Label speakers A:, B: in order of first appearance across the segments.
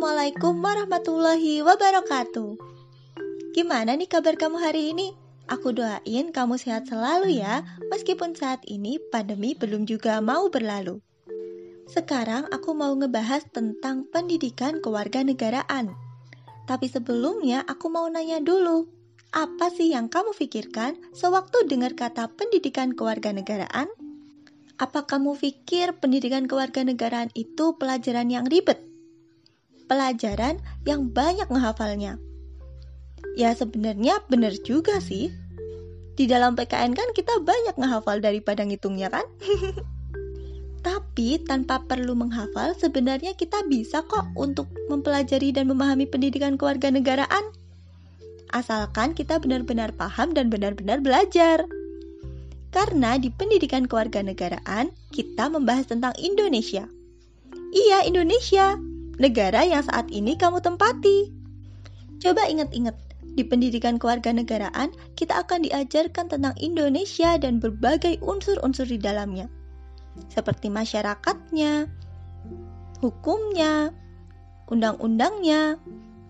A: Assalamualaikum warahmatullahi wabarakatuh. Gimana nih kabar kamu hari ini? Aku doain kamu sehat selalu ya, meskipun saat ini pandemi belum juga mau berlalu. Sekarang aku mau ngebahas tentang pendidikan kewarganegaraan. Tapi sebelumnya aku mau nanya dulu, apa sih yang kamu pikirkan sewaktu dengar kata pendidikan kewarganegaraan? Apa kamu pikir pendidikan kewarganegaraan itu pelajaran yang ribet? Pelajaran yang banyak menghafalnya. Ya sebenarnya benar juga sih. Di dalam PKN kan kita banyak menghafal daripada ngitungnya kan? Tapi tanpa perlu menghafal sebenarnya kita bisa kok untuk mempelajari dan memahami pendidikan kewarganegaraan. Asalkan kita benar-benar paham dan benar-benar belajar. Karena di pendidikan kewarganegaraan kita membahas tentang Indonesia. Iya, Indonesia negara yang saat ini kamu tempati. Coba ingat-ingat, di pendidikan kewarganegaraan kita akan diajarkan tentang Indonesia dan berbagai unsur-unsur di dalamnya. Seperti masyarakatnya, hukumnya, undang-undangnya,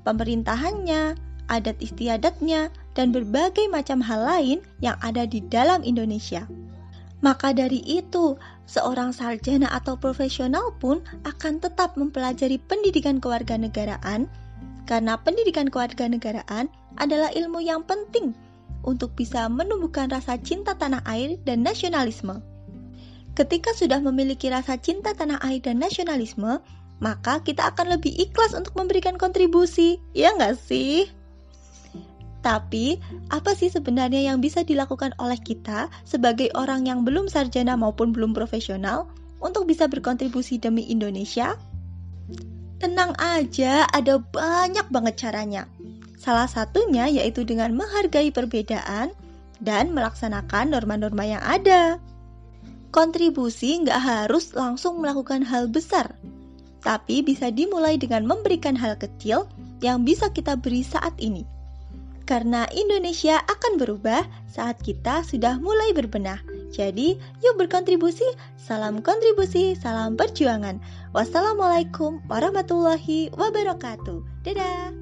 A: pemerintahannya, adat istiadatnya, dan berbagai macam hal lain yang ada di dalam Indonesia. Maka dari itu, seorang sarjana atau profesional pun akan tetap mempelajari pendidikan kewarganegaraan karena pendidikan kewarganegaraan adalah ilmu yang penting untuk bisa menumbuhkan rasa cinta tanah air dan nasionalisme. Ketika sudah memiliki rasa cinta tanah air dan nasionalisme, maka kita akan lebih ikhlas untuk memberikan kontribusi, ya nggak sih? Tapi, apa sih sebenarnya yang bisa dilakukan oleh kita sebagai orang yang belum sarjana maupun belum profesional untuk bisa berkontribusi demi Indonesia? Tenang aja, ada banyak banget caranya. Salah satunya yaitu dengan menghargai perbedaan dan melaksanakan norma-norma yang ada. Kontribusi nggak harus langsung melakukan hal besar, tapi bisa dimulai dengan memberikan hal kecil yang bisa kita beri saat ini karena Indonesia akan berubah saat kita sudah mulai berbenah. Jadi, yuk berkontribusi. Salam kontribusi, salam perjuangan. Wassalamualaikum warahmatullahi wabarakatuh. Dadah.